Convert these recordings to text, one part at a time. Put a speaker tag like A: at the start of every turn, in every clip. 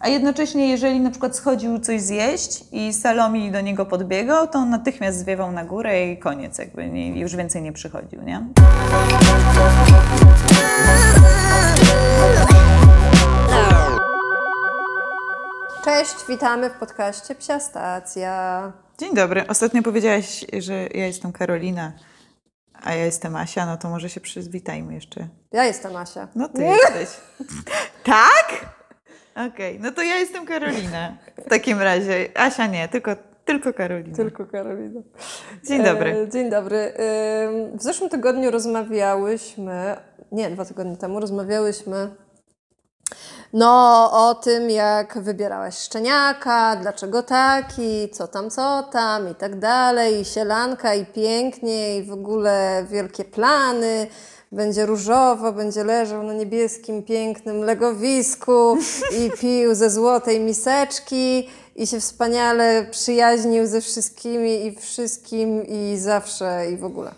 A: a jednocześnie jeżeli na przykład schodził coś zjeść i Salomi do niego podbiegał, to on natychmiast zwiewał na górę i koniec, jakby nie, już więcej nie przychodził, nie?
B: Cześć, witamy w podcaście Psia Stacja.
A: Dzień dobry. Ostatnio powiedziałaś, że ja jestem Karolina, a ja jestem Asia, no to może się przywitajmy jeszcze.
B: Ja jestem Asia.
A: No ty jesteś. tak? Okej, no to ja jestem Karolina. W takim razie. Asia nie, tylko, tylko Karolina.
B: Tylko Karolina.
A: Dzień dobry.
B: E, dzień dobry. Ym, W zeszłym tygodniu rozmawiałyśmy, nie, dwa tygodnie temu rozmawiałyśmy no o tym, jak wybierałaś szczeniaka, dlaczego taki, co tam, co tam i tak dalej, i sielanka, i pięknie, i w ogóle wielkie plany. Będzie różowo, będzie leżał na niebieskim, pięknym legowisku i pił ze złotej miseczki i się wspaniale przyjaźnił ze wszystkimi i wszystkim i zawsze i w ogóle.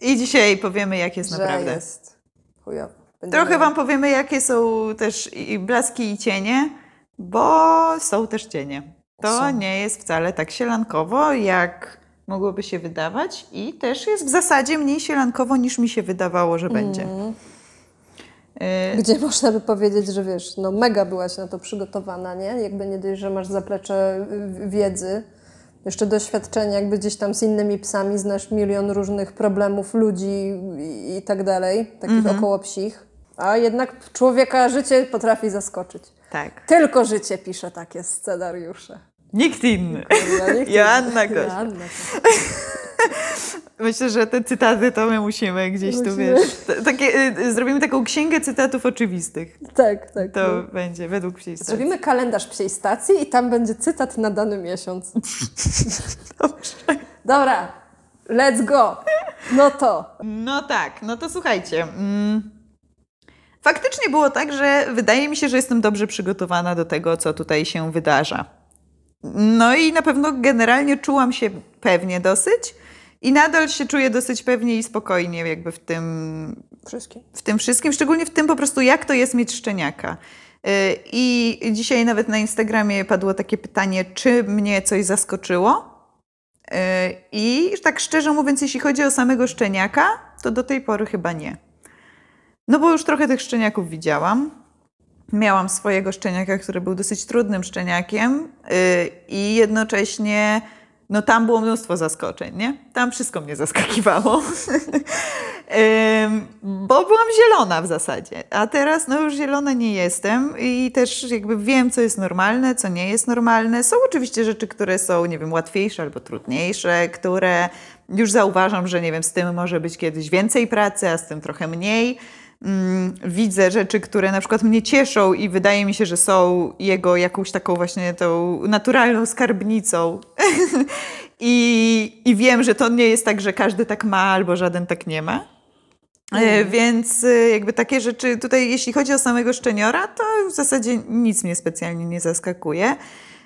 A: I dzisiaj powiemy, jak jest
B: że
A: naprawdę.
B: jest chujowo.
A: Trochę Wam powiemy, jakie są też i blaski i cienie, bo są też cienie. To
B: Są.
A: nie jest wcale tak sielankowo, jak mogłoby się wydawać i też jest w zasadzie mniej sielankowo, niż mi się wydawało, że będzie.
B: Mhm.
A: Y,
B: Gdzie można by powiedzieć, że wiesz, no mega byłaś na to przygotowana, nie? Jakby nie dość, że masz zaplecze y, wiedzy, jeszcze doświadczenia, jakby gdzieś tam z innymi psami, znasz milion różnych problemów ludzi i, i tak dalej, takich
A: Mhm.
B: około psich. A jednak człowieka życie potrafi zaskoczyć.
A: tak.
B: Tylko życie pisze takie scenariusze.
A: Nikt inny.
B: Kurwa, nikt
A: Joanna Koś. Myślę, że te cytaty to my musimy gdzieś tu,
B: Musimy.
A: wiesz, t- takie, y, zrobimy taką księgę cytatów oczywistych.
B: Tak, tak.
A: To
B: no.
A: będzie według psiej stacji.
B: Zrobimy kalendarz psiej stacji i tam będzie cytat na dany miesiąc. Dobra, let's go. No to.
A: No tak, no to słuchajcie. Mm, faktycznie było tak, że wydaje mi się, że jestem dobrze przygotowana do tego, co tutaj się wydarza. No i na pewno generalnie czułam się pewnie dosyć i nadal się czuję dosyć pewnie i spokojnie jakby w tym,
B: Wszystkim.
A: w tym wszystkim, szczególnie w tym po prostu, jak to jest mieć szczeniaka. Yy, I dzisiaj nawet na Instagramie padło takie pytanie, czy mnie coś zaskoczyło. Yy, I tak szczerze mówiąc, jeśli chodzi o samego szczeniaka, to do tej pory chyba nie. No bo już trochę tych szczeniaków widziałam. Miałam swojego szczeniaka, który był dosyć trudnym szczeniakiem yy, i jednocześnie no tam było mnóstwo zaskoczeń, nie? Tam wszystko mnie zaskakiwało. Bo byłam zielona w zasadzie, a teraz no już zielona nie jestem i też jakby wiem, co jest normalne, co nie jest normalne. Są oczywiście rzeczy, które są, nie wiem, łatwiejsze albo trudniejsze, które już zauważam, że nie wiem, z tym może być kiedyś więcej pracy, a z tym trochę mniej. Mm, widzę rzeczy, które na przykład mnie cieszą i wydaje mi się, że są jego jakąś taką właśnie tą naturalną skarbnicą. I, I wiem, że to nie jest tak, że każdy tak ma albo żaden tak nie ma. E, Więc e, jakby takie rzeczy tutaj, jeśli chodzi o samego szczeniora, to w zasadzie nic mnie specjalnie nie zaskakuje.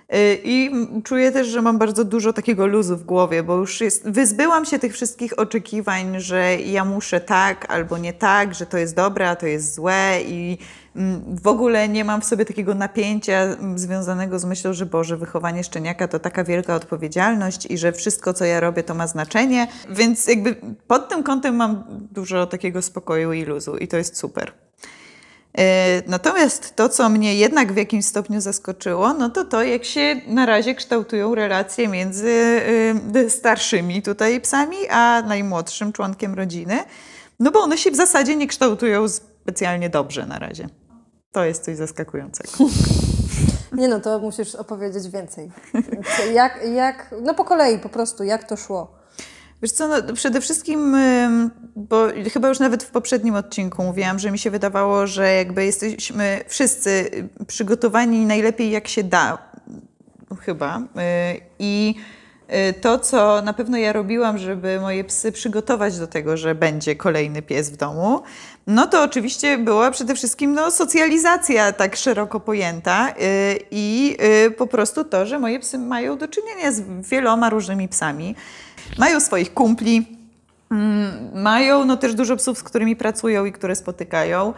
A: E, I czuję też, że mam bardzo dużo takiego luzu w głowie, bo już jest, wyzbyłam się tych wszystkich oczekiwań, że ja muszę tak albo nie tak, że to jest dobre, a to jest złe i mm, w ogóle nie mam w sobie takiego napięcia mm, związanego z myślą, że Boże, wychowanie szczeniaka to taka wielka odpowiedzialność i że wszystko, co ja robię, to ma znaczenie. Więc jakby pod tym kątem mam dużo takiego spokoju i luzu i to jest super. E, Natomiast to, co mnie jednak w jakimś stopniu zaskoczyło, no to to, jak się na razie kształtują relacje między y, starszymi tutaj psami, a najmłodszym członkiem rodziny. No bo one się w zasadzie nie kształtują specjalnie dobrze na razie. To jest coś zaskakującego.
B: Nie no, to musisz opowiedzieć więcej. Jak, jak, no po kolei po prostu, jak to szło.
A: Wiesz co, no, przede wszystkim, bo chyba już nawet w poprzednim odcinku mówiłam, że mi się wydawało, że jakby jesteśmy wszyscy y, przygotowani najlepiej jak się da, chyba. Y, I y, to, co na pewno ja robiłam, żeby moje psy przygotować do tego, że będzie kolejny pies w domu, no to oczywiście była przede wszystkim no, socjalizacja tak szeroko pojęta i po prostu to, że moje psy mają do czynienia z wieloma różnymi psami. Mają swoich kumpli, mm, mają no, też dużo psów, z którymi pracują i które spotykają.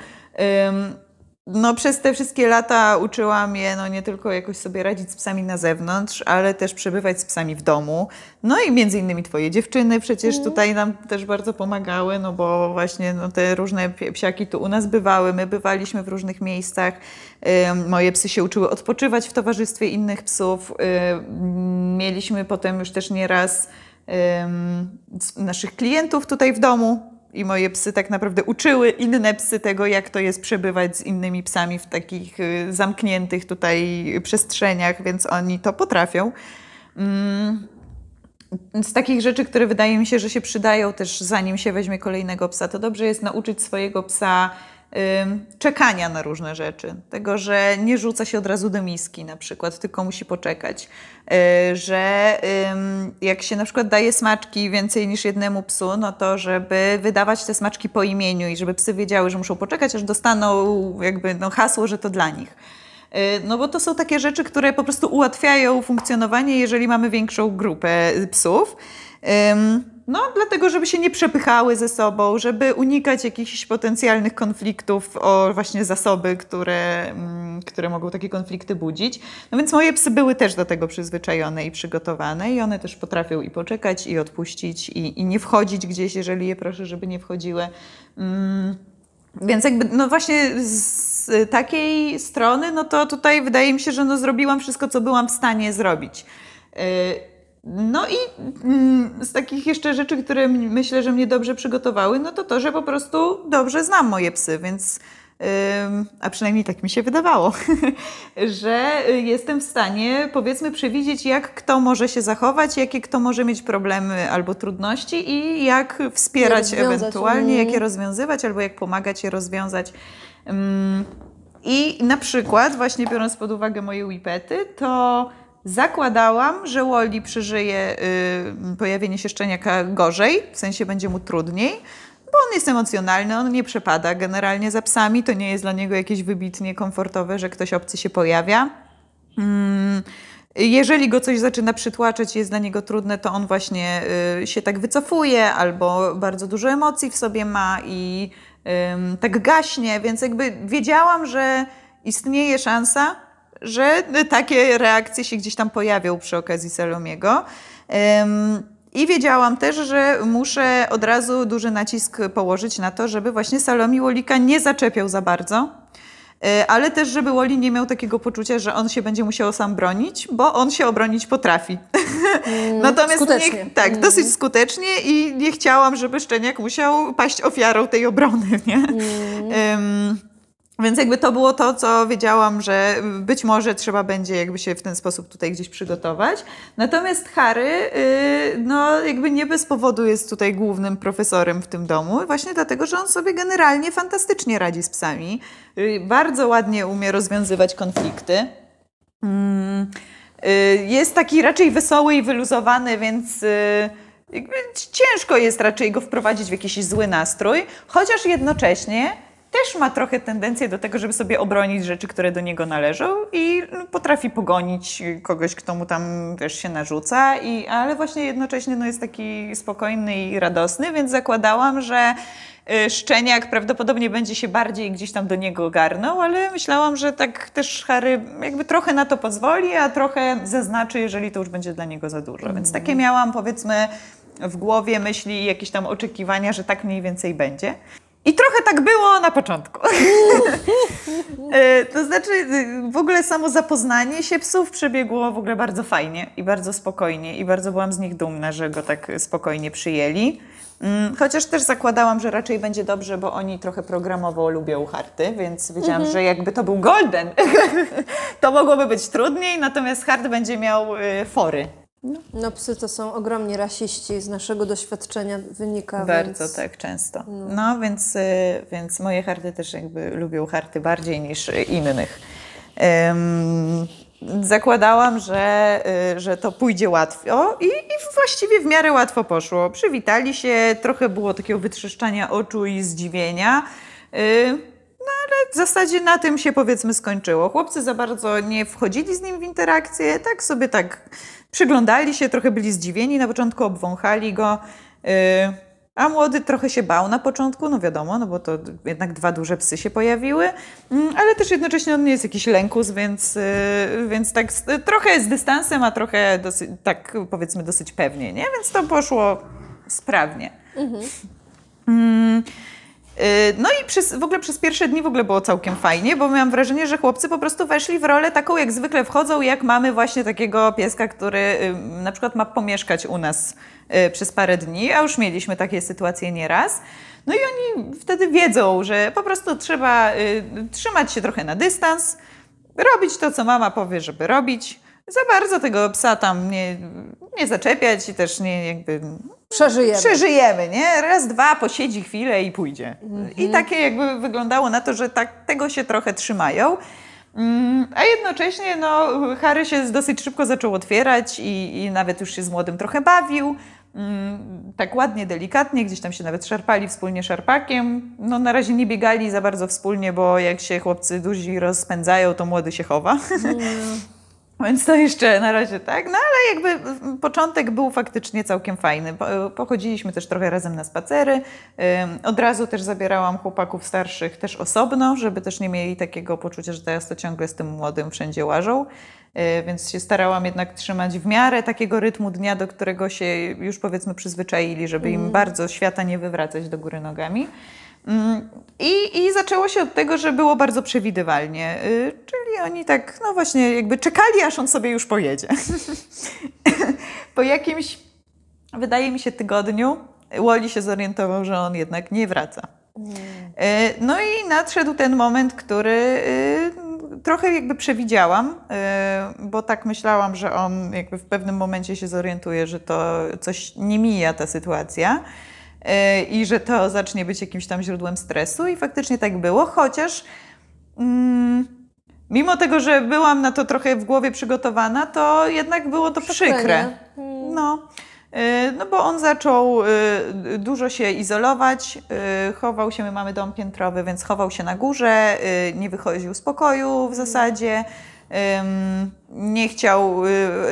A: No, przez te wszystkie lata uczyłam je no, nie tylko jakoś sobie radzić z psami na zewnątrz, ale też przebywać z psami w domu. No i między innymi twoje dziewczyny przecież
B: Mhm.
A: tutaj nam też bardzo pomagały, no bo właśnie no, te różne psiaki tu u nas bywały, my bywaliśmy w różnych miejscach. Moje psy się uczyły odpoczywać w towarzystwie innych psów. Mieliśmy potem już też nieraz naszych klientów tutaj w domu. I moje psy tak naprawdę uczyły inne psy tego, jak to jest przebywać z innymi psami w takich y, zamkniętych tutaj przestrzeniach, więc oni to potrafią. Z takich rzeczy, które wydaje mi się, że się przydają też zanim się weźmie kolejnego psa, to dobrze jest nauczyć swojego psa czekania na różne rzeczy. Tego, że nie rzuca się od razu do miski na przykład, tylko musi poczekać. Y, że jak się na przykład daje smaczki więcej niż jednemu psu, no to żeby wydawać te smaczki po imieniu i żeby psy wiedziały, że muszą poczekać, aż dostaną jakby no, hasło, że to dla nich. Y, No bo to są takie rzeczy, które po prostu ułatwiają funkcjonowanie, jeżeli mamy większą grupę psów. No, dlatego, żeby się nie przepychały ze sobą, żeby unikać jakichś potencjalnych konfliktów o właśnie zasoby, które, mm, które mogą takie konflikty budzić. No więc moje psy były też do tego przyzwyczajone i przygotowane i one też potrafią i poczekać, i odpuścić, i, i nie wchodzić gdzieś, jeżeli je proszę, żeby nie wchodziły. Mm, więc jakby, no właśnie z takiej strony, no to tutaj wydaje mi się, że no zrobiłam wszystko, co byłam w stanie zrobić. Yy, No i mm, z takich jeszcze rzeczy, które myślę, że mnie dobrze przygotowały, no to to, że po prostu dobrze znam moje psy, więc a przynajmniej tak mi się wydawało, że jestem w stanie powiedzmy przewidzieć, jak kto może się zachować, jakie kto może mieć problemy albo trudności i jak wspierać ewentualnie,
B: Mhm.
A: jak je rozwiązywać albo jak pomagać je rozwiązać. I na przykład, właśnie biorąc pod uwagę moje whipety, to zakładałam, że Wally przeżyje y, pojawienie się szczeniaka gorzej, w sensie będzie mu trudniej, bo on jest emocjonalny, on nie przepada generalnie za psami, to nie jest dla niego jakieś wybitnie komfortowe, że ktoś obcy się pojawia. Mm, Jeżeli go coś zaczyna przytłaczać i jest dla niego trudne, to on właśnie y, się tak wycofuje albo bardzo dużo emocji w sobie ma i tak gaśnie, więc jakby wiedziałam, że istnieje szansa, że takie reakcje się gdzieś tam pojawią przy okazji Salomiego. I wiedziałam też, że muszę od razu duży nacisk położyć na to, żeby właśnie Salomi Łolika nie zaczepiał za bardzo. Y, Ale też, żeby Wally nie miał takiego poczucia, że on się będzie musiał sam bronić, bo on się obronić potrafi. Natomiast
B: skutecznie.
A: Nie, tak, dosyć skutecznie i nie chciałam, żeby szczeniak musiał paść ofiarą tej obrony, nie? Ym, więc jakby to było to, co wiedziałam, że być może trzeba będzie jakby się w ten sposób tutaj gdzieś przygotować. Natomiast Harry, yy, no jakby nie bez powodu jest tutaj głównym profesorem w tym domu, właśnie dlatego, że on sobie generalnie fantastycznie radzi z psami. Yy, bardzo ładnie umie rozwiązywać konflikty. Mm, y, Jest taki raczej wesoły i wyluzowany, więc y, ciężko jest raczej go wprowadzić w jakiś zły nastrój, chociaż jednocześnie też ma trochę tendencję do tego, żeby sobie obronić rzeczy, które do niego należą i no, potrafi pogonić kogoś, kto mu tam wiesz, się narzuca, i, ale właśnie jednocześnie no, jest taki spokojny i radosny, więc zakładałam, że y, szczeniak prawdopodobnie będzie się bardziej gdzieś tam do niego garnął, ale myślałam, że tak też Harry jakby trochę na to pozwoli, a trochę zaznaczy, jeżeli to już będzie dla niego za dużo. Więc takie miałam powiedzmy w głowie myśli i jakieś tam oczekiwania, że tak mniej więcej będzie. I trochę tak było na początku. E, to znaczy, w ogóle samo zapoznanie się psów przebiegło w ogóle bardzo fajnie i bardzo spokojnie i bardzo byłam z nich dumna, że go tak spokojnie przyjęli. Mm, Chociaż też zakładałam, że raczej będzie dobrze, bo oni trochę programowo lubią harty, więc wiedziałam, że jakby to był golden, to mogłoby być trudniej, natomiast hart będzie miał y, fory.
B: No psy to są ogromni rasiści, z naszego doświadczenia wynika,
A: Bardzo
B: więc...
A: tak, często. No, więc, y, więc moje harty też jakby lubią harty bardziej niż innych. Ym, zakładałam, że, y, że to pójdzie łatwo i, i właściwie w miarę łatwo poszło. Przywitali się, trochę było takiego wytrzeszczania oczu i zdziwienia. Y, no ale w zasadzie na tym się powiedzmy skończyło. Chłopcy za bardzo nie wchodzili z nim w interakcję, tak sobie tak przyglądali się, trochę byli zdziwieni, na początku obwąchali go. y, a młody trochę się bał na początku, no wiadomo, no bo to jednak dwa duże psy się pojawiły, mm, ale też jednocześnie on nie jest jakiś lękus, więc, y, więc tak trochę z dystansem, a trochę dosyć, tak powiedzmy dosyć pewnie, nie? Więc to poszło sprawnie. Mm, y, No i przez, w ogóle przez pierwsze dni w ogóle było całkiem fajnie, bo miałam wrażenie, że chłopcy po prostu weszli w rolę taką, jak zwykle wchodzą, jak mamy właśnie takiego pieska, który y, na przykład ma pomieszkać u nas y, przez parę dni, a już mieliśmy takie sytuacje nieraz. No i oni wtedy wiedzą, że po prostu trzeba y, trzymać się trochę na dystans, robić to, co mama powie, żeby robić. Za bardzo tego psa tam nie, nie zaczepiać i też nie jakby
B: Przeżyjemy.
A: Przeżyjemy, nie? Raz, dwa, posiedzi chwilę i pójdzie. I takie jakby wyglądało na to, że tak, tego się trochę trzymają. Mm, A jednocześnie no, Harry się dosyć szybko zaczął otwierać i, i nawet już się z młodym trochę bawił. Mm, Tak ładnie, delikatnie, gdzieś tam się nawet szarpali wspólnie szarpakiem. No na razie nie biegali za bardzo wspólnie, bo jak się chłopcy duzi rozpędzają, to młody się chowa. Więc to jeszcze na razie tak, no ale jakby mm, początek był faktycznie całkiem fajny. Po- Pochodziliśmy też trochę razem na spacery. Od razu też zabierałam chłopaków starszych też osobno, żeby też nie mieli takiego poczucia, że teraz to ciągle z tym młodym wszędzie łażą. Yy, Więc się starałam jednak trzymać w miarę takiego rytmu dnia, do którego się już powiedzmy przyzwyczaili, żeby im bardzo świata nie wywracać do góry nogami. Mm, I, I zaczęło się od tego, że było bardzo przewidywalnie. Y, Oni tak, no właśnie, jakby czekali, aż on sobie już pojedzie. po jakimś, wydaje mi się, tygodniu Woli się zorientował, że on jednak nie wraca. Y, No i nadszedł ten moment, który y, trochę jakby przewidziałam, y, bo tak myślałam, że on jakby w pewnym momencie się zorientuje, że to coś nie mija ta sytuacja y, i że to zacznie być jakimś tam źródłem stresu i faktycznie tak było, chociaż mm, mimo tego, że byłam na to trochę w głowie przygotowana, to jednak było to przykre.
B: Przeklenie.
A: No. Y, No bo on zaczął y, dużo się izolować, y, chował się, my mamy dom piętrowy, więc chował się na górze, nie wychodził z pokoju w zasadzie, ym, nie chciał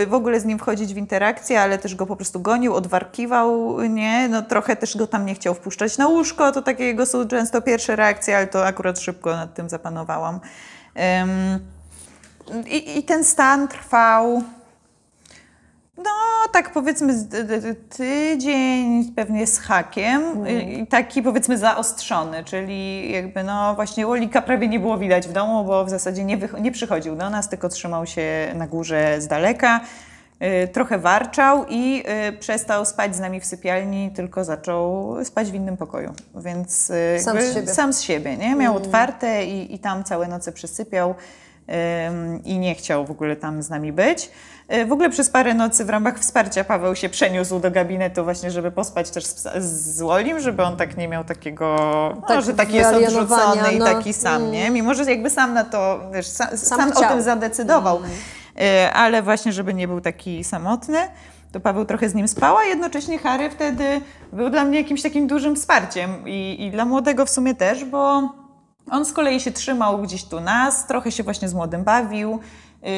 A: w ogóle z nim wchodzić w interakcję, ale też go po prostu gonił, odwarkiwał, nie? No trochę też go tam nie chciał wpuszczać na łóżko, to takie jego są często pierwsze reakcje, ale to akurat szybko nad tym zapanowałam. I, I ten stan trwał no, tak powiedzmy tydzień pewnie z hakiem i taki powiedzmy zaostrzony, czyli jakby no właśnie Łolika prawie nie było widać w domu, bo w zasadzie nie, nie przychodził do nas, tylko trzymał się na górze z daleka. Y, Trochę warczał i y, przestał spać z nami w sypialni, tylko zaczął spać w innym pokoju. Więc y,
B: Sam z siebie.
A: sam z siebie, nie? Miał otwarte i, i tam całe noce przysypiał ym, i nie chciał w ogóle tam z nami być. W ogóle przez parę nocy w ramach wsparcia Paweł się przeniósł do gabinetu właśnie, żeby pospać też z, z Wolim, żeby on tak nie miał takiego, no,
B: Tak,
A: że taki jest odrzucony i
B: no.
A: taki sam, nie? Mimo, że jakby sam na to, wiesz, sam, sam, o
B: chciał.
A: tym zadecydował, Y, ale właśnie, żeby nie był taki samotny, to Paweł trochę z nim spał, a jednocześnie Harry wtedy był dla mnie jakimś takim dużym wsparciem i, i dla młodego w sumie też, bo on z kolei się trzymał gdzieś tu nas, trochę się właśnie z młodym bawił.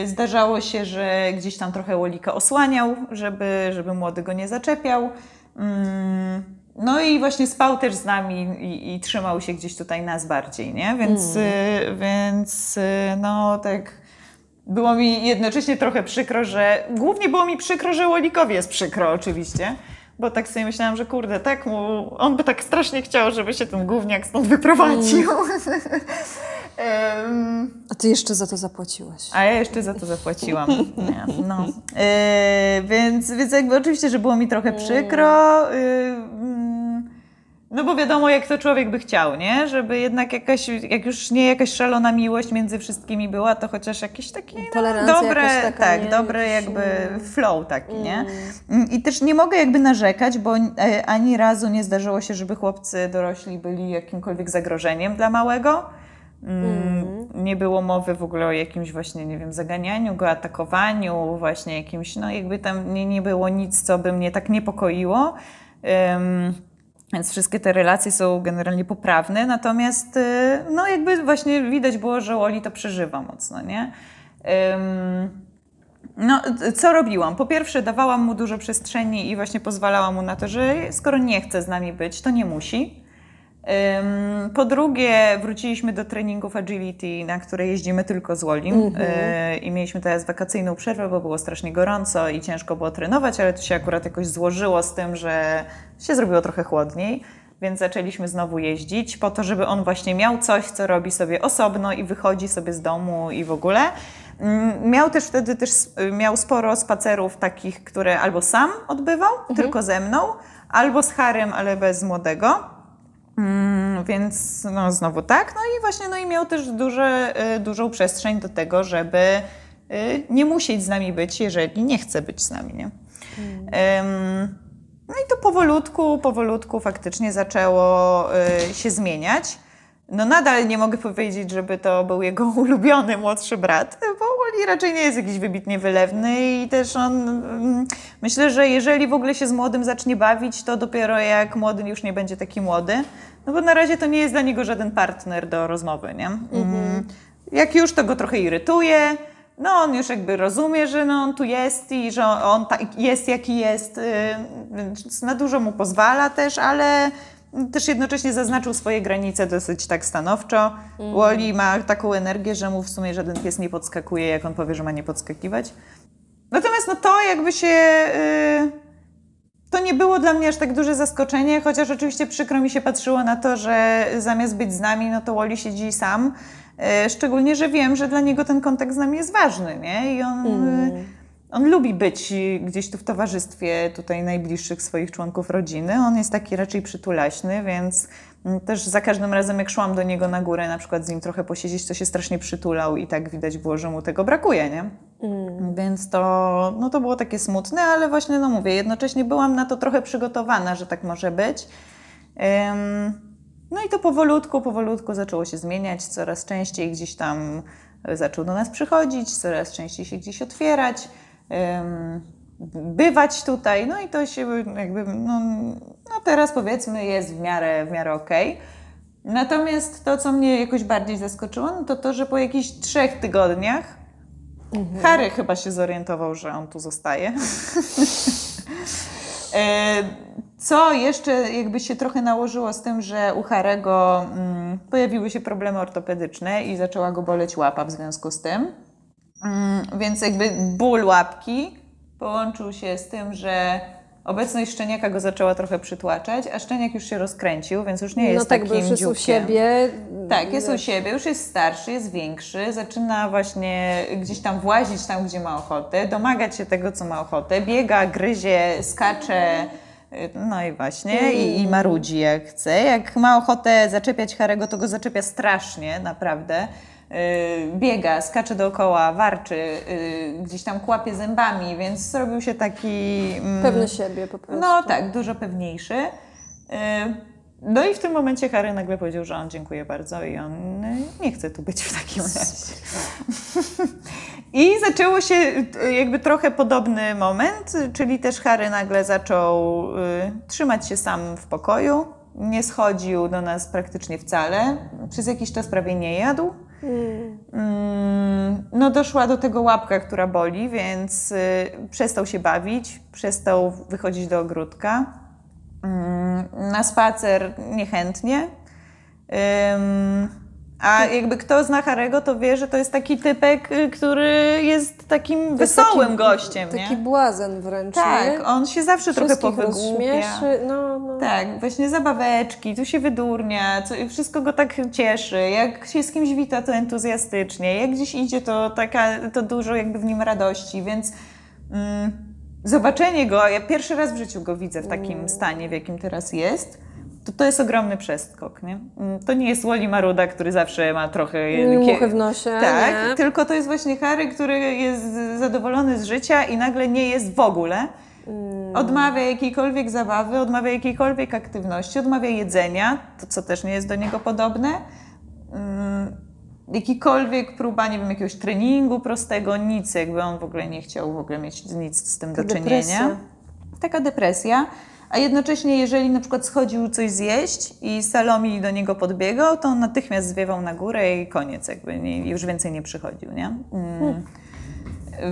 A: Y, Zdarzało się, że gdzieś tam trochę Łolika osłaniał, żeby, żeby młody go nie zaczepiał. Mm, No i właśnie spał też z nami i, i trzymał się gdzieś tutaj nas bardziej, nie? Więc, y, więc no tak było mi jednocześnie trochę przykro, że głównie było mi przykro, że Łolikowi jest przykro oczywiście. Bo tak sobie myślałam, że kurde, tak mu, on by tak strasznie chciał, żeby się ten gówniak stąd wyprowadził. Em,
B: A ty jeszcze za to zapłaciłeś.
A: a ja jeszcze za to zapłaciłam. Nie, no. E, więc, więc jakby oczywiście, że było mi trochę przykro. y, mm, no bo wiadomo, jak to człowiek by chciał, nie? Żeby jednak jakaś, jak już nie jakaś szalona miłość między wszystkimi była, to chociaż jakieś takie no,
B: Tolerancja
A: dobre,
B: jakaś taka,
A: tak,
B: nie?
A: dobre
B: Jakiś,
A: jakby
B: mm.
A: flow taki, nie? Mm, I też nie mogę jakby narzekać, bo e, ani razu nie zdarzyło się, żeby chłopcy dorośli byli jakimkolwiek zagrożeniem dla małego. Mm, Nie było mowy w ogóle o jakimś właśnie, nie wiem, zaganianiu go, atakowaniu, właśnie jakimś, no jakby tam nie, nie było nic, co by mnie tak niepokoiło. Ym, więc wszystkie te relacje są generalnie poprawne, natomiast y, no jakby właśnie widać było, że Oli to przeżywa mocno, nie? No, co robiłam? Po pierwsze, dawałam mu dużo przestrzeni i właśnie pozwalałam mu na to, że skoro nie chce z nami być, to nie musi. Po drugie, wróciliśmy do treningów agility, na które jeździmy tylko z Wolim yy, i mieliśmy teraz wakacyjną przerwę, bo było strasznie gorąco i ciężko było trenować, ale to się akurat jakoś złożyło z tym, że się zrobiło trochę chłodniej, więc zaczęliśmy znowu jeździć po to, żeby on właśnie miał coś, co robi sobie osobno i wychodzi sobie z domu i w ogóle. Mm, Miał też wtedy też miał sporo spacerów takich, które albo sam odbywał, tylko ze mną, albo z Harem, ale bez młodego. Mm, więc no znowu tak. No i właśnie no i miał też duże, y, dużą przestrzeń do tego, żeby y, nie musieć z nami być, jeżeli nie chce być z nami, nie? Ym, no i to powolutku, powolutku faktycznie zaczęło y, się zmieniać. No nadal nie mogę powiedzieć, żeby to był jego ulubiony młodszy brat, bo Wally raczej nie jest jakiś wybitnie wylewny i też on, mm, myślę, że jeżeli w ogóle się z młodym zacznie bawić, to dopiero jak młody już nie będzie taki młody, no bo na razie to nie jest dla niego żaden partner do rozmowy, nie? Mm, Jak już, to go trochę irytuje, no on już jakby rozumie, że no on tu jest i że on tak jest jaki jest, y, więc na dużo mu pozwala też, ale też jednocześnie zaznaczył swoje granice dosyć tak stanowczo. Wally ma taką energię, że mu w sumie żaden pies nie podskakuje, jak on powie, że ma nie podskakiwać. Natomiast no to jakby się... y, to nie było dla mnie aż tak duże zaskoczenie, chociaż oczywiście przykro mi się patrzyło na to, że zamiast być z nami, no to Wally siedzi sam. E, Szczególnie, że wiem, że dla niego ten kontakt z nami jest ważny, nie? I on, e, on lubi być gdzieś tu w towarzystwie tutaj najbliższych swoich członków rodziny. On jest taki raczej przytulaśny, więc mm, też za każdym razem, jak szłam do niego na górę, na przykład z nim trochę posiedzieć, to się strasznie przytulał i tak widać było, że mu tego brakuje, nie? Więc to, no to było takie smutne, ale właśnie, no mówię, jednocześnie byłam na to trochę przygotowana, że tak może być. Ym, no i to powolutku, powolutku zaczęło się zmieniać, coraz częściej gdzieś tam zaczął do nas przychodzić, coraz częściej się gdzieś otwierać, bywać tutaj, no i to się jakby, no, no teraz powiedzmy jest w miarę, w miarę okej. Natomiast to, co mnie jakoś bardziej zaskoczyło, no to to, że po jakichś trzech tygodniach Harry chyba się zorientował, że on tu zostaje. E, Co jeszcze jakby się trochę nałożyło z tym, że u Harego mm, pojawiły się problemy ortopedyczne i zaczęła go boleć łapa w związku z tym. Mm, więc jakby ból łapki połączył się z tym, że obecność szczeniaka go zaczęła trochę przytłaczać, a szczeniak już się rozkręcił, więc już nie jest
B: no tak,
A: takim
B: już jest u
A: dzióbkiem.
B: siebie.
A: Tak, jest u siebie, już jest starszy, jest większy, zaczyna właśnie gdzieś tam włazić tam, gdzie ma ochotę, domagać się tego, co ma ochotę, biega, gryzie, skacze, no i właśnie, i, i marudzi jak chce. Jak ma ochotę zaczepiać Harego, to go zaczepia strasznie, naprawdę. Y, Biega, skacze dookoła, warczy, y, gdzieś tam kłapie zębami, więc zrobił się taki... mm,
B: Pewny siebie po prostu.
A: no tak, dużo pewniejszy. Y, No i w tym momencie Harry nagle powiedział, że on dziękuję bardzo i on nie chce tu być w takim razie. I zaczęło się jakby trochę podobny moment, czyli też Harry nagle zaczął trzymać się sam w pokoju. Nie schodził do nas praktycznie wcale. Przez jakiś czas prawie nie jadł. Mm, No doszła do tego łapka, która boli, więc y, przestał się bawić, przestał wychodzić do ogródka. Mm, Na spacer niechętnie. A jakby kto zna Harego, to wie, że to jest taki typek, y, który jest takim
B: jest
A: wesołym
B: taki-
A: gościem,
B: Taki
A: nie?
B: błazen wręcz, nie?
A: Tak, on się zawsze trochę
B: Wszystkich
A: powygłupia.
B: rozśmieszy, no, no.
A: Tak, właśnie zabaweczki, tu się wydurnia, co, wszystko go tak cieszy. Jak się z kimś wita, to entuzjastycznie. Jak gdzieś idzie, to, taka, to dużo jakby w nim radości, więc mm, zobaczenie go, ja pierwszy raz w życiu go widzę w takim stanie, w jakim teraz jest, to to jest ogromny przeskok, nie? Mm, To nie jest Wally Maruda, który zawsze ma trochę...
B: Muchy w nosie,
A: Tak,
B: nie?
A: tylko to jest właśnie Harry, który jest zadowolony z życia i nagle nie jest w ogóle. Odmawia jakiejkolwiek zabawy, odmawia jakiejkolwiek aktywności, odmawia jedzenia, to co też nie jest do niego podobne. Mm, Jakikolwiek próba, nie wiem, jakiegoś treningu prostego, nic, jakby on w ogóle nie chciał w ogóle mieć nic z tym do czynienia.
B: depresja.
A: Taka depresja. A jednocześnie, jeżeli na przykład schodził coś zjeść i Salomi do niego podbiegał, to on natychmiast zwiewał na górę i koniec, jakby nie, już więcej nie przychodził, nie? Mm.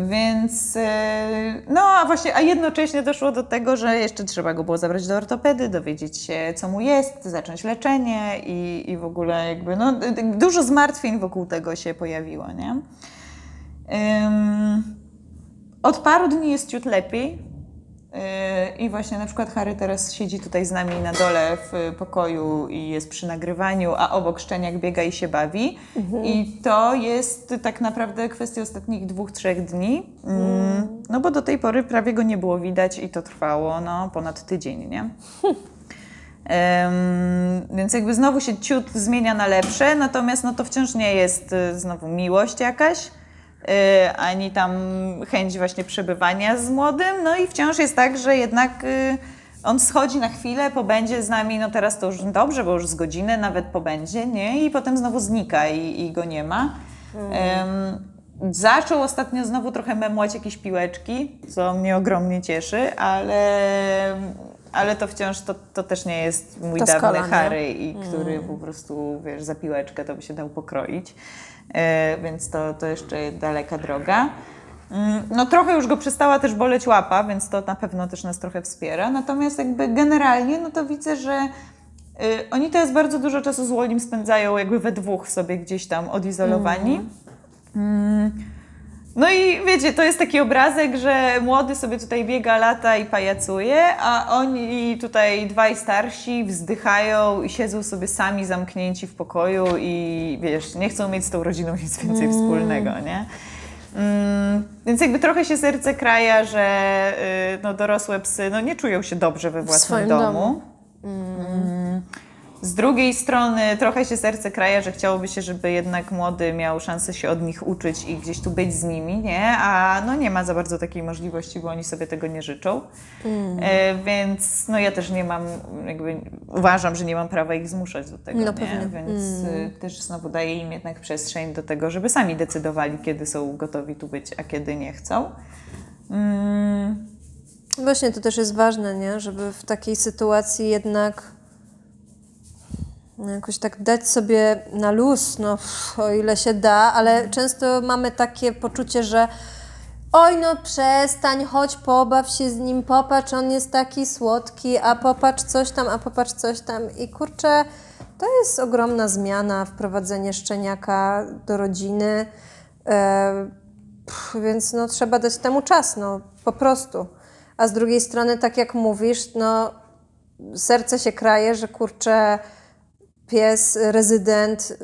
A: Więc e, no, a właśnie, a jednocześnie doszło do tego, że jeszcze trzeba go było zabrać do ortopedy, dowiedzieć się, co mu jest, zacząć leczenie i, i w ogóle jakby, no, dużo zmartwień wokół tego się pojawiło, nie? Ym, od paru dni jest ciut lepiej. Yy, I właśnie na przykład Harry teraz siedzi tutaj z nami na dole w pokoju i jest przy nagrywaniu, a obok szczeniak biega i się bawi. I to jest tak naprawdę kwestia ostatnich dwóch, trzech dni. Mm, No bo do tej pory prawie go nie było widać i to trwało no, ponad tydzień, nie? Em, więc jakby znowu się ciut zmienia na lepsze, natomiast no to wciąż nie jest y, znowu miłość jakaś, ani tam chęć właśnie przebywania z młodym, no i wciąż jest tak, że jednak y, on schodzi na chwilę, pobędzie z nami, no teraz to już dobrze, bo już z godziny nawet pobędzie, nie? I potem znowu znika i, i go nie ma. Em, Zaczął ostatnio znowu trochę memłać jakieś piłeczki, co mnie ogromnie cieszy, ale, ale to wciąż to, to też nie jest mój
B: To
A: dawny? Harry, i który po prostu, wiesz, za piłeczkę to by się dał pokroić. E, więc to, to jeszcze daleka droga. Mm, No trochę już go przestała też boleć łapa, więc to na pewno też nas trochę wspiera. Natomiast jakby generalnie, no to widzę, że y, oni teraz bardzo dużo czasu z Wolim spędzają jakby we dwóch sobie gdzieś tam odizolowani. Mm. No i wiecie, to jest taki obrazek, że młody sobie tutaj biega, lata i pajacuje, a oni tutaj dwaj starsi wzdychają i siedzą sobie sami zamknięci w pokoju i wiesz, nie chcą mieć z tą rodziną nic więcej wspólnego, nie? Mm, więc jakby trochę się serce kraja, że y, no, dorosłe psy no, nie czują się dobrze we własnym domu.
B: domu.
A: Mm. Z drugiej strony trochę się serce kraja, że chciałoby się, żeby jednak młody miał szansę się od nich uczyć i gdzieś tu być z nimi, nie? A no nie ma za bardzo takiej możliwości, bo oni sobie tego nie życzą. E, więc no ja też nie mam, jakby uważam, że nie mam prawa ich zmuszać do tego,
B: No
A: nie?
B: pewnie.
A: Więc y, też znowu daję im jednak przestrzeń do tego, żeby sami decydowali, kiedy są gotowi tu być, a kiedy nie chcą. Mm.
B: Właśnie to też jest ważne, nie? Żeby w takiej sytuacji jednak jakoś tak dać sobie na luz, no o ile się da, ale często mamy takie poczucie, że oj no przestań, chodź pobaw się z nim, popatrz, on jest taki słodki, a popatrz coś tam, a popatrz coś tam i kurczę, to jest ogromna zmiana, wprowadzenie szczeniaka do rodziny, e, pff, więc no trzeba dać temu czas, no po prostu. A z drugiej strony, tak jak mówisz, no serce się kraje, że kurczę, pies, rezydent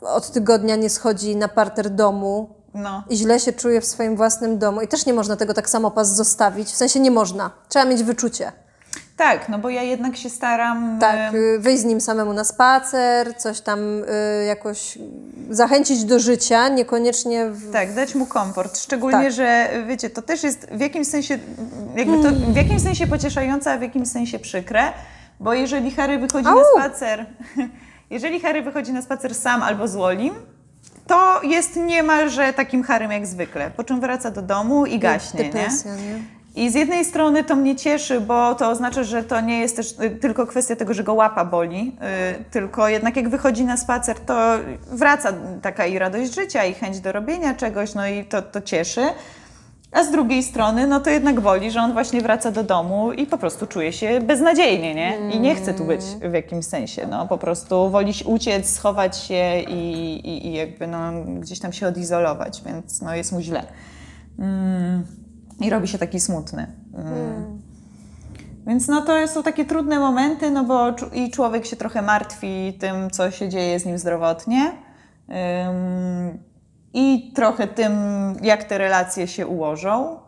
B: od tygodnia nie schodzi na parter domu
A: No.
B: i źle się czuje w swoim własnym domu. I też nie można tego tak samo pas zostawić. W sensie nie można. Trzeba mieć wyczucie.
A: Tak, no bo ja jednak się staram.
B: Tak, y, wyjść z nim samemu na spacer, coś tam y, jakoś zachęcić do życia, niekoniecznie w...
A: Tak, dać mu komfort. Szczególnie,
B: Tak.
A: że wiecie, to też jest w jakimś sensie, jakby to w jakimś sensie pocieszające, a w jakimś sensie przykre, bo jeżeli Harry wychodzi na
B: Au!
A: spacer, jeżeli Harry wychodzi na spacer sam albo z Wolim, to jest niemalże takim Harrym jak zwykle, po czym wraca do domu i gaśnie, nie?
B: depresja, nie?
A: I z jednej strony to mnie cieszy, bo to oznacza, że to nie jest też y, tylko kwestia tego, że go łapa boli, y, tylko jednak jak wychodzi na spacer, to wraca taka i radość życia, i chęć do robienia czegoś, no i to, to cieszy. A z drugiej strony, no to jednak boli, że on właśnie wraca do domu i po prostu czuje się beznadziejnie, nie? I nie chce tu być w jakimś sensie, no po prostu woli uciec, schować się i, i, i jakby no, gdzieś tam się odizolować, więc no jest mu źle. Mm. I robi się taki smutny. Mm. Więc no to są takie trudne momenty, no bo i człowiek się trochę martwi tym, co się dzieje z nim zdrowotnie. Ym, I trochę tym, jak te relacje się ułożą.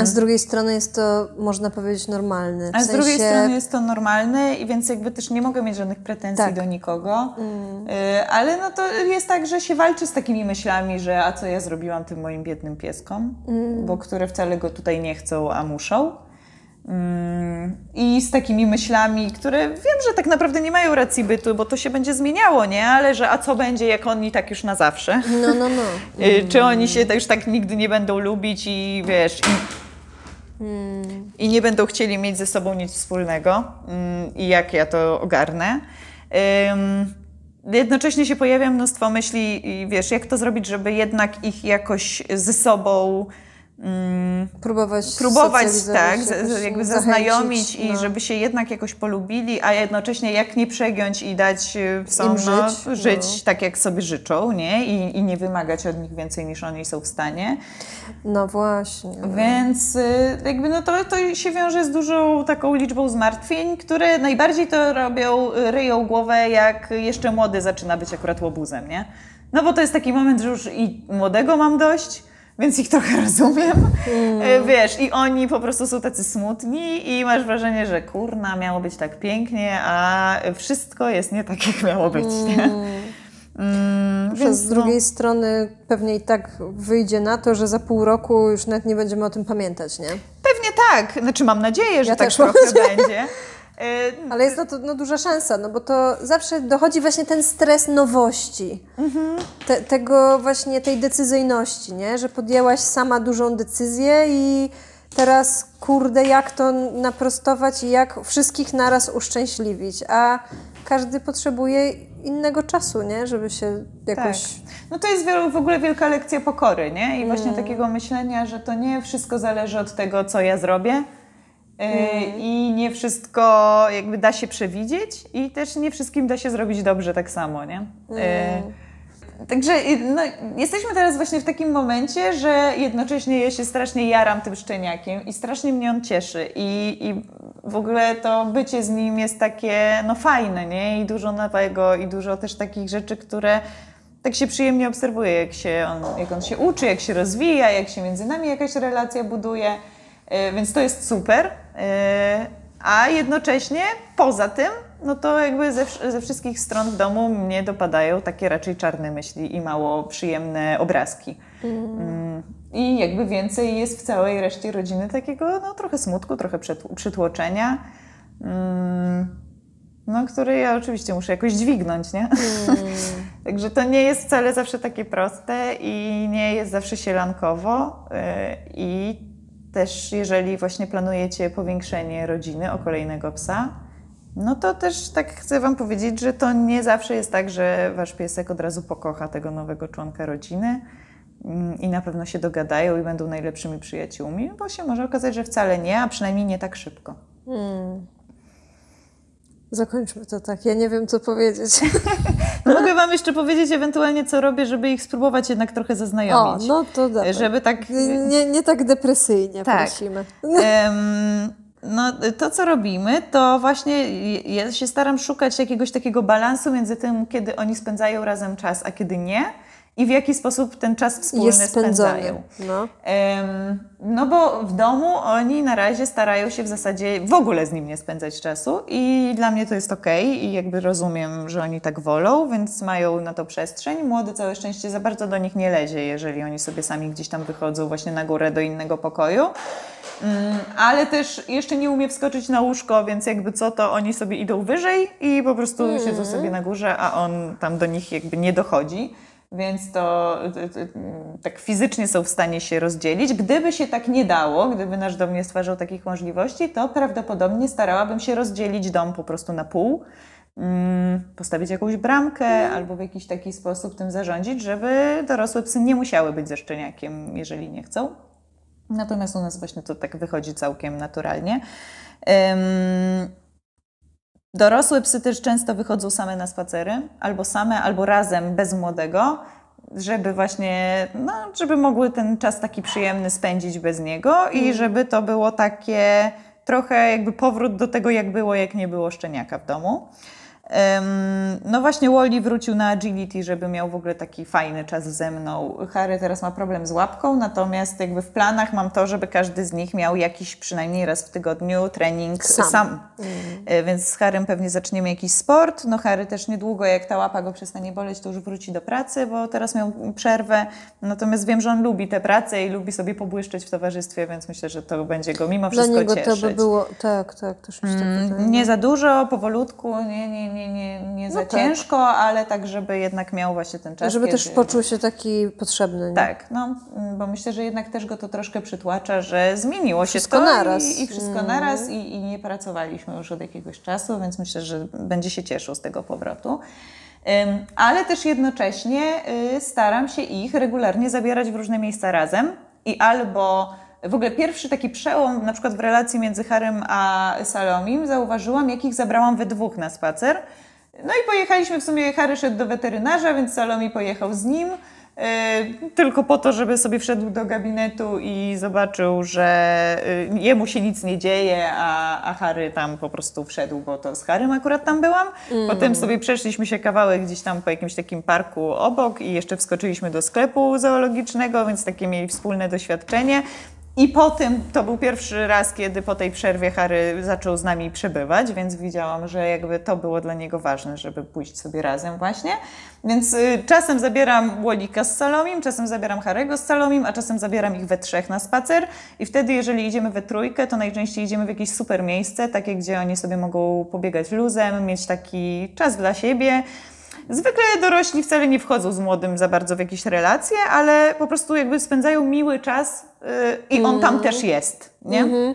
B: A z drugiej strony jest to, można powiedzieć, normalne. W
A: a z drugiej
B: sensie-
A: strony jest to normalne i więc jakby też nie mogę mieć żadnych pretensji
B: Tak.
A: do nikogo. Y, ale no to jest tak, że się walczy z takimi myślami, że a co ja zrobiłam tym moim biednym pieskom, bo które wcale go tutaj nie chcą, a muszą. Mm, I z takimi myślami, które wiem, że tak naprawdę nie mają racji bytu, bo to się będzie zmieniało, nie? Ale że a co będzie, jak oni tak już na zawsze?
B: No, no, no.
A: Y, Czy oni się już tak nigdy nie będą lubić i wiesz, i, i nie będą chcieli mieć ze sobą nic wspólnego mm, i jak ja to ogarnę. Jednocześnie się pojawia mnóstwo myśli i wiesz, jak to zrobić, żeby jednak ich jakoś ze sobą mm,
B: Próbować
A: próbować tak,
B: jakoś
A: jakby zaznajomić i
B: no.
A: żeby się jednak jakoś polubili, a jednocześnie jak nie przegiąć i dać y, są,
B: Im
A: no,
B: żyć,
A: żyć
B: no.
A: tak, jak sobie życzą, nie? I, I nie wymagać od nich więcej niż oni są w stanie.
B: No właśnie.
A: Więc y, jakby no to, to się wiąże z dużą taką liczbą zmartwień, które najbardziej to robią, y, ryją głowę, jak jeszcze młody zaczyna być akurat łobuzem, nie? No bo to jest taki moment, że już i młodego mam dość, więc ich trochę rozumiem. Y, Wiesz, i oni po prostu są tacy smutni i masz wrażenie, że kurna, miało być tak pięknie, a wszystko jest nie tak, jak miało być, nie? Mm,
B: Przez
A: więc
B: z
A: no-
B: drugiej strony pewnie i tak wyjdzie na to, że za pół roku już nawet nie będziemy o tym pamiętać, nie?
A: Pewnie tak, znaczy mam nadzieję, że
B: Ja
A: tak trochę będzie. Y,
B: Ale jest na to no, duża szansa, no bo to zawsze dochodzi właśnie ten stres nowości. Te, tego właśnie, tej decyzyjności, nie? Że podjęłaś sama dużą decyzję i teraz, kurde, jak to naprostować i jak wszystkich naraz uszczęśliwić, a każdy potrzebuje innego czasu, nie? Żeby się jakoś...
A: Tak. No to jest w ogóle wielka lekcja pokory, nie? I właśnie takiego myślenia, że to nie wszystko zależy od tego, co ja zrobię. Yy, I nie wszystko jakby da się przewidzieć i też nie wszystkim da się zrobić dobrze tak samo, nie? Yy, Także yy, no, jesteśmy teraz właśnie w takim momencie, że jednocześnie ja się strasznie jaram tym szczeniakiem i strasznie mnie on cieszy i, i w ogóle to bycie z nim jest takie no fajne, nie? I dużo nowego i dużo też takich rzeczy, które tak się przyjemnie obserwuje, jak, się on, jak on się uczy, jak się rozwija, jak się między nami jakaś relacja buduje, Yy, więc to jest super. Yy, A jednocześnie poza tym, no to jakby ze, ze wszystkich stron w domu mnie dopadają takie raczej czarne myśli i mało przyjemne obrazki. Mm. I jakby więcej jest w całej reszcie rodziny takiego no, trochę smutku, trochę przytł- przytłoczenia. Mm, no, który ja oczywiście muszę jakoś dźwignąć, nie? Także to nie jest wcale zawsze takie proste i nie jest zawsze sielankowo. yy, I też jeżeli właśnie planujecie powiększenie rodziny o kolejnego psa, no to też tak chcę Wam powiedzieć, że to nie zawsze jest tak, że Wasz piesek od razu pokocha tego nowego członka rodziny mm, i na pewno się dogadają i będą najlepszymi przyjaciółmi, bo się może okazać, że wcale nie, a przynajmniej nie tak szybko.
B: Zakończmy to tak, ja nie wiem co powiedzieć.
A: Mogę Wam jeszcze powiedzieć ewentualnie, co robię, żeby ich spróbować jednak trochę
B: O,
A: zaznajomić.
B: no to dobra.
A: Żeby tak
B: Nie, nie tak depresyjnie
A: Tak.
B: prosimy.
A: Em, no, to, co robimy, to właśnie ja się staram szukać jakiegoś takiego balansu między tym, kiedy oni spędzają razem czas, a kiedy nie. I w jaki sposób ten czas wspólny
B: Jest spędzony.
A: spędzają.
B: No.
A: Em, no bo w domu oni na razie starają się w zasadzie w ogóle z nim nie spędzać czasu i dla mnie to jest okej i jakby rozumiem, że oni tak wolą, więc mają na to przestrzeń. Młody całe szczęście za bardzo do nich nie lezie, jeżeli oni sobie sami gdzieś tam wychodzą właśnie na górę do innego pokoju. Mm, ale też jeszcze nie umie wskoczyć na łóżko, więc jakby co, to oni sobie idą wyżej i po prostu siedzą sobie na górze, a on tam do nich jakby nie dochodzi. Więc to t- t- tak fizycznie są w stanie się rozdzielić. Gdyby się tak nie dało, gdyby nasz dom nie stwarzał takich możliwości, to prawdopodobnie starałabym się rozdzielić dom po prostu na pół. Mm, Postawić jakąś bramkę albo w jakiś taki sposób tym zarządzić, żeby dorosłe psy nie musiały być ze szczeniakiem, jeżeli nie chcą. Natomiast u nas właśnie to tak wychodzi całkiem naturalnie. Dorosłe psy też często wychodzą same na spacery, albo same, albo razem, bez młodego, żeby właśnie, no, żeby mogły ten czas taki przyjemny spędzić bez niego i żeby to było takie trochę jakby powrót do tego, jak było, jak nie było szczeniaka w domu. No właśnie Wally wrócił na agility, żeby miał w ogóle taki fajny czas ze mną. Harry teraz ma problem z łapką, natomiast jakby w planach mam to, żeby każdy z nich miał jakiś przynajmniej raz w tygodniu trening
B: Sam.
A: sam. E, Więc z Harrym pewnie zaczniemy jakiś sport. No Harry też niedługo, jak ta łapa go przestanie boleć, to już wróci do pracy, bo teraz miał przerwę. Natomiast wiem, że on lubi tę pracę i lubi sobie pobłyszczeć w towarzystwie, więc myślę, że to będzie go mimo
B: Dla
A: wszystko
B: niego
A: cieszyć.
B: to by było, tak, tak, też wydaje.
A: Mm, Nie za dużo, powolutku, nie, nie, nie, nie, nie za
B: No tak.
A: ciężko, ale tak, żeby jednak miał właśnie ten czas.
B: Żeby też
A: kiedy-
B: poczuł się taki potrzebny. Nie?
A: Tak, no, mm, bo myślę, że jednak też go to troszkę przytłacza, że zmieniło
B: Wszystko
A: się to
B: naraz.
A: I, i wszystko naraz i, i nie pracowaliśmy już od jakiegoś czasu, więc myślę, że będzie się cieszył z tego powrotu. Ale też jednocześnie y, staram się ich regularnie zabierać w różne miejsca razem i albo w ogóle pierwszy taki przełom na przykład w relacji między Harem a Salomim zauważyłam, jak ich zabrałam we dwóch na spacer. No i pojechaliśmy w sumie, Harry szedł do weterynarza, więc Salomi pojechał z nim. y, Tylko po to, żeby sobie wszedł do gabinetu i zobaczył, że y, jemu się nic nie dzieje, a, a Harry tam po prostu wszedł, bo to z Harrym akurat tam byłam. Potem sobie przeszliśmy się kawałek gdzieś tam po jakimś takim parku obok i jeszcze wskoczyliśmy do sklepu zoologicznego, więc takie mieli wspólne doświadczenie. I potem to był pierwszy raz, kiedy po tej przerwie Harry zaczął z nami przebywać, więc widziałam, że jakby to było dla niego ważne, żeby pójść sobie razem właśnie. Więc y, czasem zabieram Łolika z Salomim, czasem zabieram Harego z Salomim, a czasem zabieram ich we trzech na spacer. I wtedy, jeżeli idziemy we trójkę, to najczęściej idziemy w jakieś super miejsce, takie, gdzie oni sobie mogą pobiegać luzem, mieć taki czas dla siebie. Zwykle dorośli wcale nie wchodzą z młodym za bardzo w jakieś relacje, ale po prostu jakby spędzają miły czas yy, i on tam też jest, nie? Mm,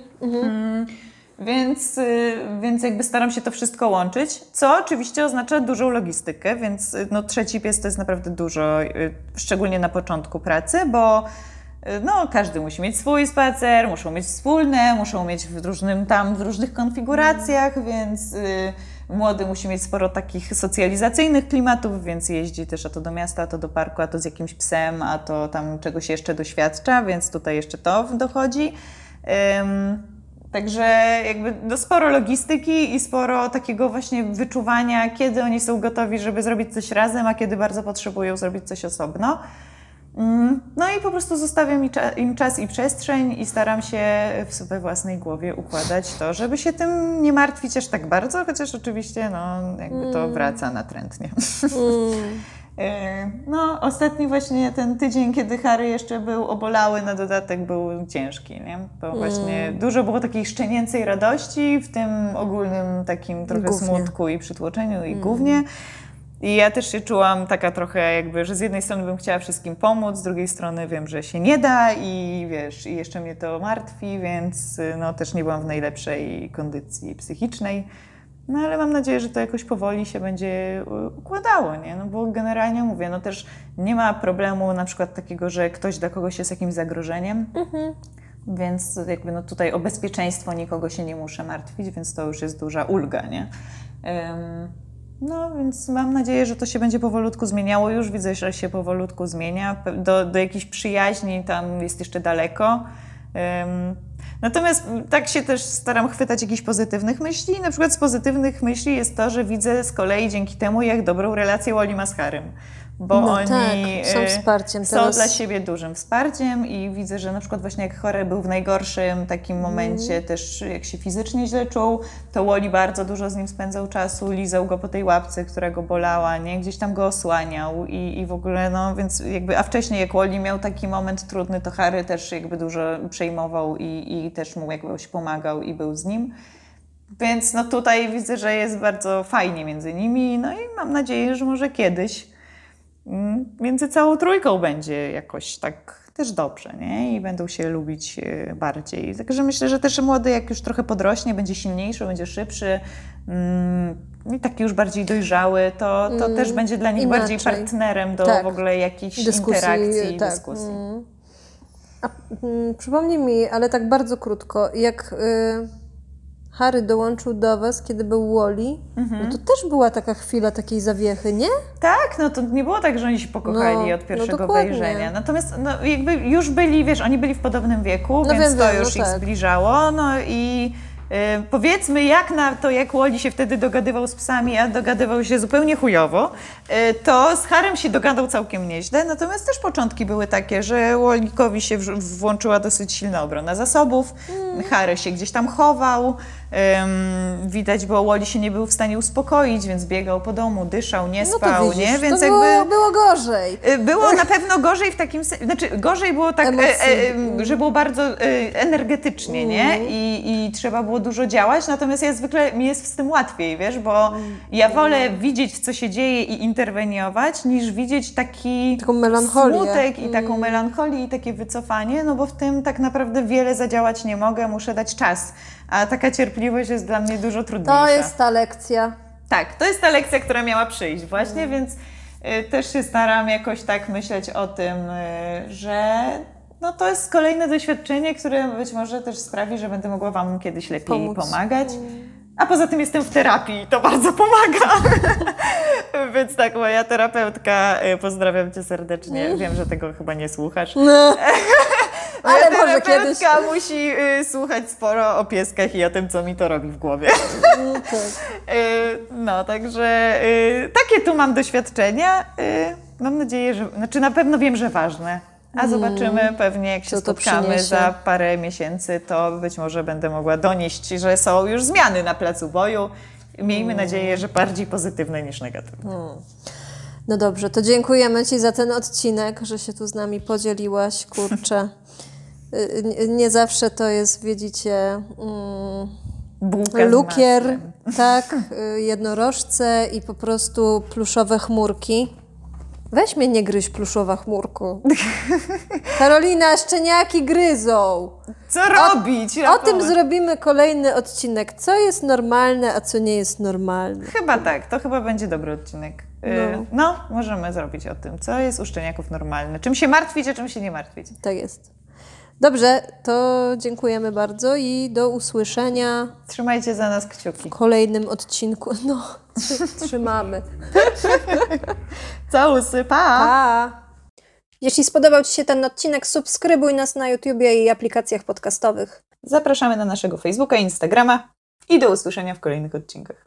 A: Więc, y, więc jakby staram się to wszystko łączyć, co oczywiście oznacza dużą logistykę, więc y, no, trzeci pies to jest naprawdę dużo, y, szczególnie na początku pracy, bo no, każdy musi mieć swój spacer, muszą mieć wspólne, muszą mieć w różnym tam, w różnych konfiguracjach, więc y, młody musi mieć sporo takich socjalizacyjnych klimatów, więc jeździ też a to do miasta, a to do parku, a to z jakimś psem, a to tam czegoś jeszcze doświadcza, więc tutaj jeszcze to dochodzi. Ym, Także jakby no sporo logistyki i sporo takiego właśnie wyczuwania, kiedy oni są gotowi, żeby zrobić coś razem, a kiedy bardzo potrzebują zrobić coś osobno. Mm, No i po prostu zostawiam im cza- im czas i przestrzeń i staram się w sobie własnej głowie układać to, żeby się tym nie martwić aż tak bardzo, chociaż oczywiście no, jakby to wraca natrętnie. E, No, ostatni właśnie ten tydzień, kiedy Harry jeszcze był obolały, na dodatek był ciężki, nie? Bo właśnie dużo było takiej szczenięcej radości, w tym ogólnym takim trochę
B: Gównie.
A: smutku i przytłoczeniu i głównie. I ja też się czułam taka trochę jakby, że z jednej strony bym chciała wszystkim pomóc, z drugiej strony wiem, że się nie da i wiesz, i jeszcze mnie to martwi, więc y, no też nie byłam w najlepszej kondycji psychicznej. No ale mam nadzieję, że to jakoś powoli się będzie y, układało, nie? No bo generalnie mówię, no też nie ma problemu na przykład takiego, że ktoś dla kogoś jest jakimś zagrożeniem. Więc jakby no tutaj o bezpieczeństwo nikogo się nie muszę martwić, więc to już jest duża ulga, nie? Ym, no więc mam nadzieję, że to się będzie powolutku zmieniało. Już widzę, że się powolutku zmienia. Do, do jakiejś przyjaźni tam jest jeszcze daleko. Ym, Natomiast tak się też staram chwytać jakichś pozytywnych myśli. Na przykład z pozytywnych myśli jest to, że widzę z kolei dzięki temu, jak dobrą relację Woli ma z. Bo
B: No
A: oni
B: tak, są
A: e,
B: wsparciem
A: są
B: teraz.
A: dla siebie dużym wsparciem i widzę, że na przykład właśnie jak chory był w najgorszym takim
B: Mhm.
A: momencie, też jak się fizycznie źle czuł, to Woli bardzo dużo z nim spędzał czasu, lizał go po tej łapce, która go bolała, nie? Gdzieś tam go osłaniał i, i w ogóle, no więc jakby, a wcześniej jak Woli miał taki moment trudny, to Harry też jakby dużo przejmował i, i też mu jakby pomagał i był z nim. Więc no tutaj widzę, że jest bardzo fajnie między nimi, no i mam nadzieję, że może kiedyś mm, między całą trójką będzie jakoś tak też dobrze, nie? I będą się lubić e, bardziej. Także myślę, że też młody, jak już trochę podrośnie, będzie silniejszy, będzie szybszy mm, i taki już bardziej dojrzały, to, to też będzie dla nich bardziej
B: inaczej.
A: partnerem do
B: Tak.
A: w ogóle jakichś
B: Dyskusji,
A: interakcji i
B: tak.
A: dyskusji.
B: Mm. A, mm, przypomnij mi, ale tak bardzo krótko, jak y, Harry dołączył do Was, kiedy był Wally,
A: Mhm.
B: no to też była taka chwila takiej zawiechy, nie?
A: Tak, no to nie było tak, że oni się pokochali
B: No,
A: od
B: no
A: pierwszego
B: dokładnie.
A: wejrzenia. Natomiast no, jakby już byli, wiesz, oni byli w podobnym wieku,
B: No
A: więc
B: wiem,
A: to
B: wiem, no
A: już ich
B: tak.
A: zbliżało. No i y, powiedzmy, jak na to, jak Łodzi się wtedy dogadywał z psami, a dogadywał się zupełnie chujowo, y, to z Harem się dogadał całkiem nieźle. Natomiast też początki były takie, że Łolikowi się włączyła dosyć silna obrona zasobów,
B: Mm.
A: Harry się gdzieś tam chował. Ym, widać, bo Woli się nie był w stanie uspokoić, więc biegał po domu, dyszał, nie
B: No
A: spał,
B: to widzisz,
A: nie? Więc
B: to
A: jakby
B: było, było gorzej.
A: y, było na pewno gorzej w takim sensie, znaczy gorzej było tak, e, e, że było bardzo e, energetycznie, nie? I, I trzeba było dużo działać, natomiast ja zwykle, mi jest z tym łatwiej, wiesz, bo ja wolę widzieć, co się dzieje i interweniować, niż widzieć taki
B: Taką melancholię.
A: smutek i taką melancholię i takie wycofanie, no bo w tym tak naprawdę wiele zadziałać nie mogę, muszę dać czas, a taka cierpliwość jest dla mnie dużo trudniejsza.
B: To jest ta lekcja.
A: Tak, to jest ta lekcja, która miała przyjść właśnie, więc y, też się staram jakoś tak myśleć o tym, y, że no to jest kolejne doświadczenie, które być może też sprawi, że będę mogła Wam kiedyś lepiej
B: Pomóc.
A: pomagać. A poza tym jestem w terapii i to bardzo pomaga. Więc tak, moja terapeutka, y, pozdrawiam Cię serdecznie. Wiem, że tego chyba nie słuchasz.
B: No.
A: Moja
B: Ale może kiedyś.
A: musi y, słuchać sporo o pieskach i o tym, co mi to robi w głowie.
B: No tak.
A: Y, No, także y, takie tu mam doświadczenia. Y, Mam nadzieję, że, znaczy na pewno wiem, że ważne. A zobaczymy pewnie, jak się
B: Mm.
A: Spotkamy za parę miesięcy, to być może będę mogła donieść, że są już zmiany na placu boju. Miejmy
B: Mm.
A: nadzieję, że bardziej pozytywne niż negatywne.
B: No dobrze, to dziękujemy Ci za ten odcinek, że się tu z nami podzieliłaś, kurczę. Y, Nie, zawsze to jest, widzicie, mm,
A: Bułka
B: lukier, tak, y, jednorożce i po prostu pluszowe chmurki. Weź mnie nie gryź pluszowa chmurku. Karolina, szczeniaki gryzą.
A: Co robić?
B: O
A: Rafał?
B: tym zrobimy kolejny odcinek. Co jest normalne, a co nie jest normalne.
A: Chyba tak, to chyba będzie dobry odcinek. Y,
B: No.
A: No. możemy zrobić o tym, co jest u szczeniaków normalne. Czym się martwić, a czym się nie martwić.
B: Tak jest. Dobrze, to dziękujemy bardzo i do usłyszenia
A: Trzymajcie za nas kciuki.
B: w kolejnym odcinku. No, trzy, trzymamy.
A: Całusy, pa!
B: Pa! Jeśli spodobał Ci się ten odcinek, subskrybuj nas na YouTubie i aplikacjach podcastowych.
A: Zapraszamy na naszego Facebooka i Instagrama i do usłyszenia w kolejnych odcinkach.